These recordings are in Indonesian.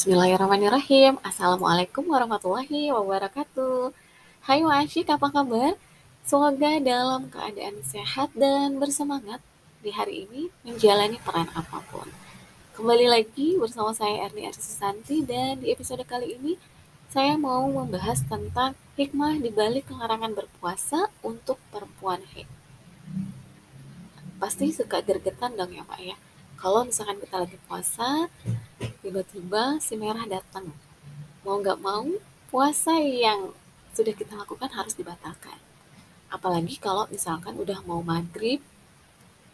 Bismillahirrahmanirrahim. Assalamualaikum warahmatullahi wabarakatuh. Hai Wasyik, apa kabar? Semoga dalam keadaan sehat dan bersemangat di hari ini menjalani peran apa pun. Kembali lagi bersama saya Erni Arsusanti dan di episode kali ini saya mau membahas tentang hikmah di balik larangan berpuasa untuk perempuan haid. Pasti suka gergetan dong ya Pak ya. Kalau misalkan kita lagi puasa, tiba-tiba si merah datang. Mau nggak mau, puasa yang sudah kita lakukan harus dibatalkan. Apalagi kalau misalkan udah mau maghrib,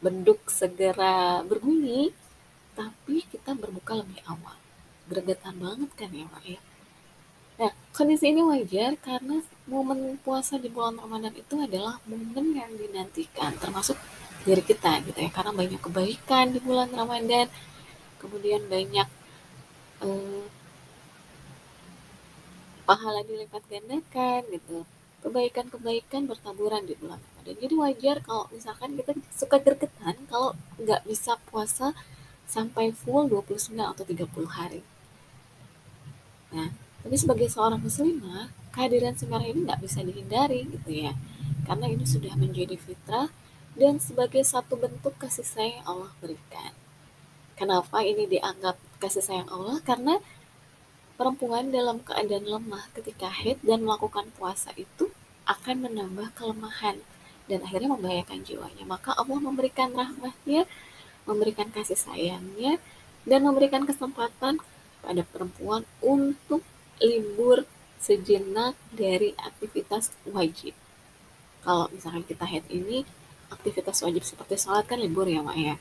benduk segera berbunyi, tapi kita berbuka lebih awal. Gregetan banget kan ya Pak ya? Nah, kondisi ini wajar karena momen puasa di bulan Ramadan itu adalah momen yang dinantikan, termasuk diri kita gitu ya, karena banyak kebaikan di bulan Ramadan, kemudian banyak pahala dilipat gandakan gitu. Kebaikan-kebaikan bertaburan di bulan Ramadan. Jadi wajar kalau misalkan kita suka gergetan kalau nggak bisa puasa sampai full 29 atau 30 hari. Nah tapi sebagai seorang muslimah kehadiran sekarang ini nggak bisa dihindari gitu ya. Karena ini sudah menjadi fitrah dan sebagai satu bentuk kasih sayang Allah berikan. Kenapa ini dianggap kasih sayang Allah? Karena perempuan dalam keadaan lemah ketika haid dan melakukan puasa itu akan menambah kelemahan dan akhirnya membahayakan jiwanya. Maka Allah memberikan rahmatnya, memberikan kasih sayangnya, dan memberikan kesempatan pada perempuan untuk libur sejenak dari aktivitas wajib. Kalau misalkan kita haid ini, aktivitas wajib seperti sholat kan libur ya Mak ya.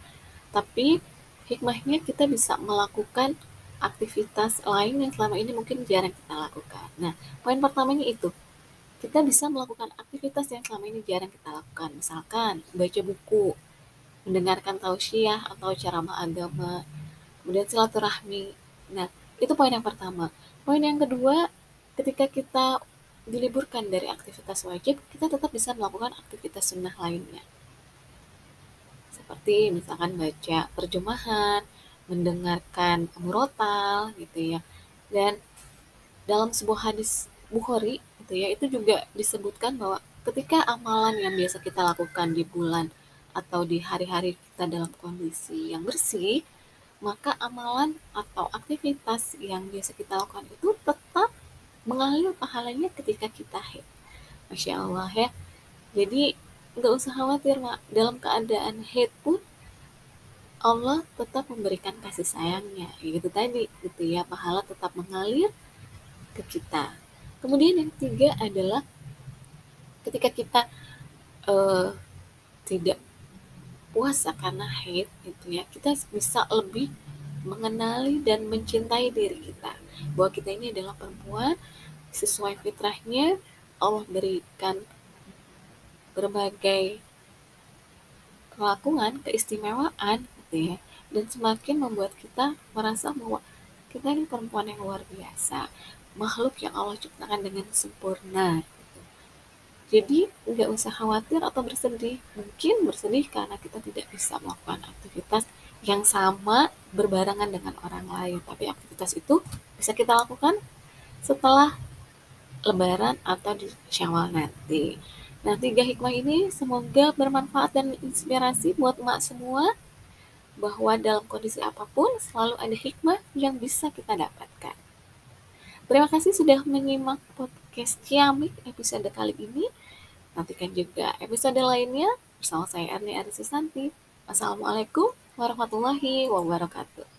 Tapi hikmahnya kita bisa melakukan aktivitas lain yang selama ini mungkin jarang kita lakukan. Nah, poin pertamanya itu, kita bisa melakukan aktivitas yang selama ini jarang kita lakukan. Misalkan, baca buku, mendengarkan tausiah atau ceramah agama, kemudian silaturahmi. Nah, itu poin yang pertama. Poin yang kedua, ketika kita diliburkan dari aktivitas wajib, kita tetap bisa melakukan aktivitas sunnah lainnya seperti misalkan baca terjemahan, mendengarkan murotal gitu ya. Dan dalam sebuah hadis Bukhari gitu ya, itu juga disebutkan bahwa ketika amalan yang biasa kita lakukan di bulan atau di hari-hari kita dalam kondisi yang bersih, maka amalan atau aktivitas yang biasa kita lakukan itu tetap mengalir pahalanya ketika kita haid. Masya Allah ya. Jadi nggak usah khawatir mak dalam keadaan head pun Allah tetap memberikan kasih sayangnya. Gitu tadi gitu ya. Pahala tetap mengalir ke kita. Kemudian yang ketiga adalah ketika kita uh, tidak puasa karena haid gitu ya kita bisa lebih mengenali dan mencintai diri kita. Bahwa kita ini adalah perempuan sesuai fitrahnya Allah berikan berbagai kelakuan, keistimewaan gitu ya. Dan semakin membuat kita merasa bahwa kita ini perempuan yang luar biasa, makhluk yang Allah ciptakan dengan sempurna. Gitu. Jadi nggak usah khawatir atau bersedih. Mungkin bersedih karena kita tidak bisa melakukan aktivitas yang sama berbarengan dengan orang lain. Tapi aktivitas itu bisa kita lakukan setelah lebaran atau di syawal nanti. Nah, tiga hikmah ini semoga bermanfaat dan inspirasi buat emak semua bahwa dalam kondisi apa pun selalu ada hikmah yang bisa kita dapatkan. Terima kasih sudah menyimak podcast Ciamik episode kali ini. Nantikan juga episode lainnya bersama saya Erni Arisusanti. Wassalamualaikum warahmatullahi wabarakatuh.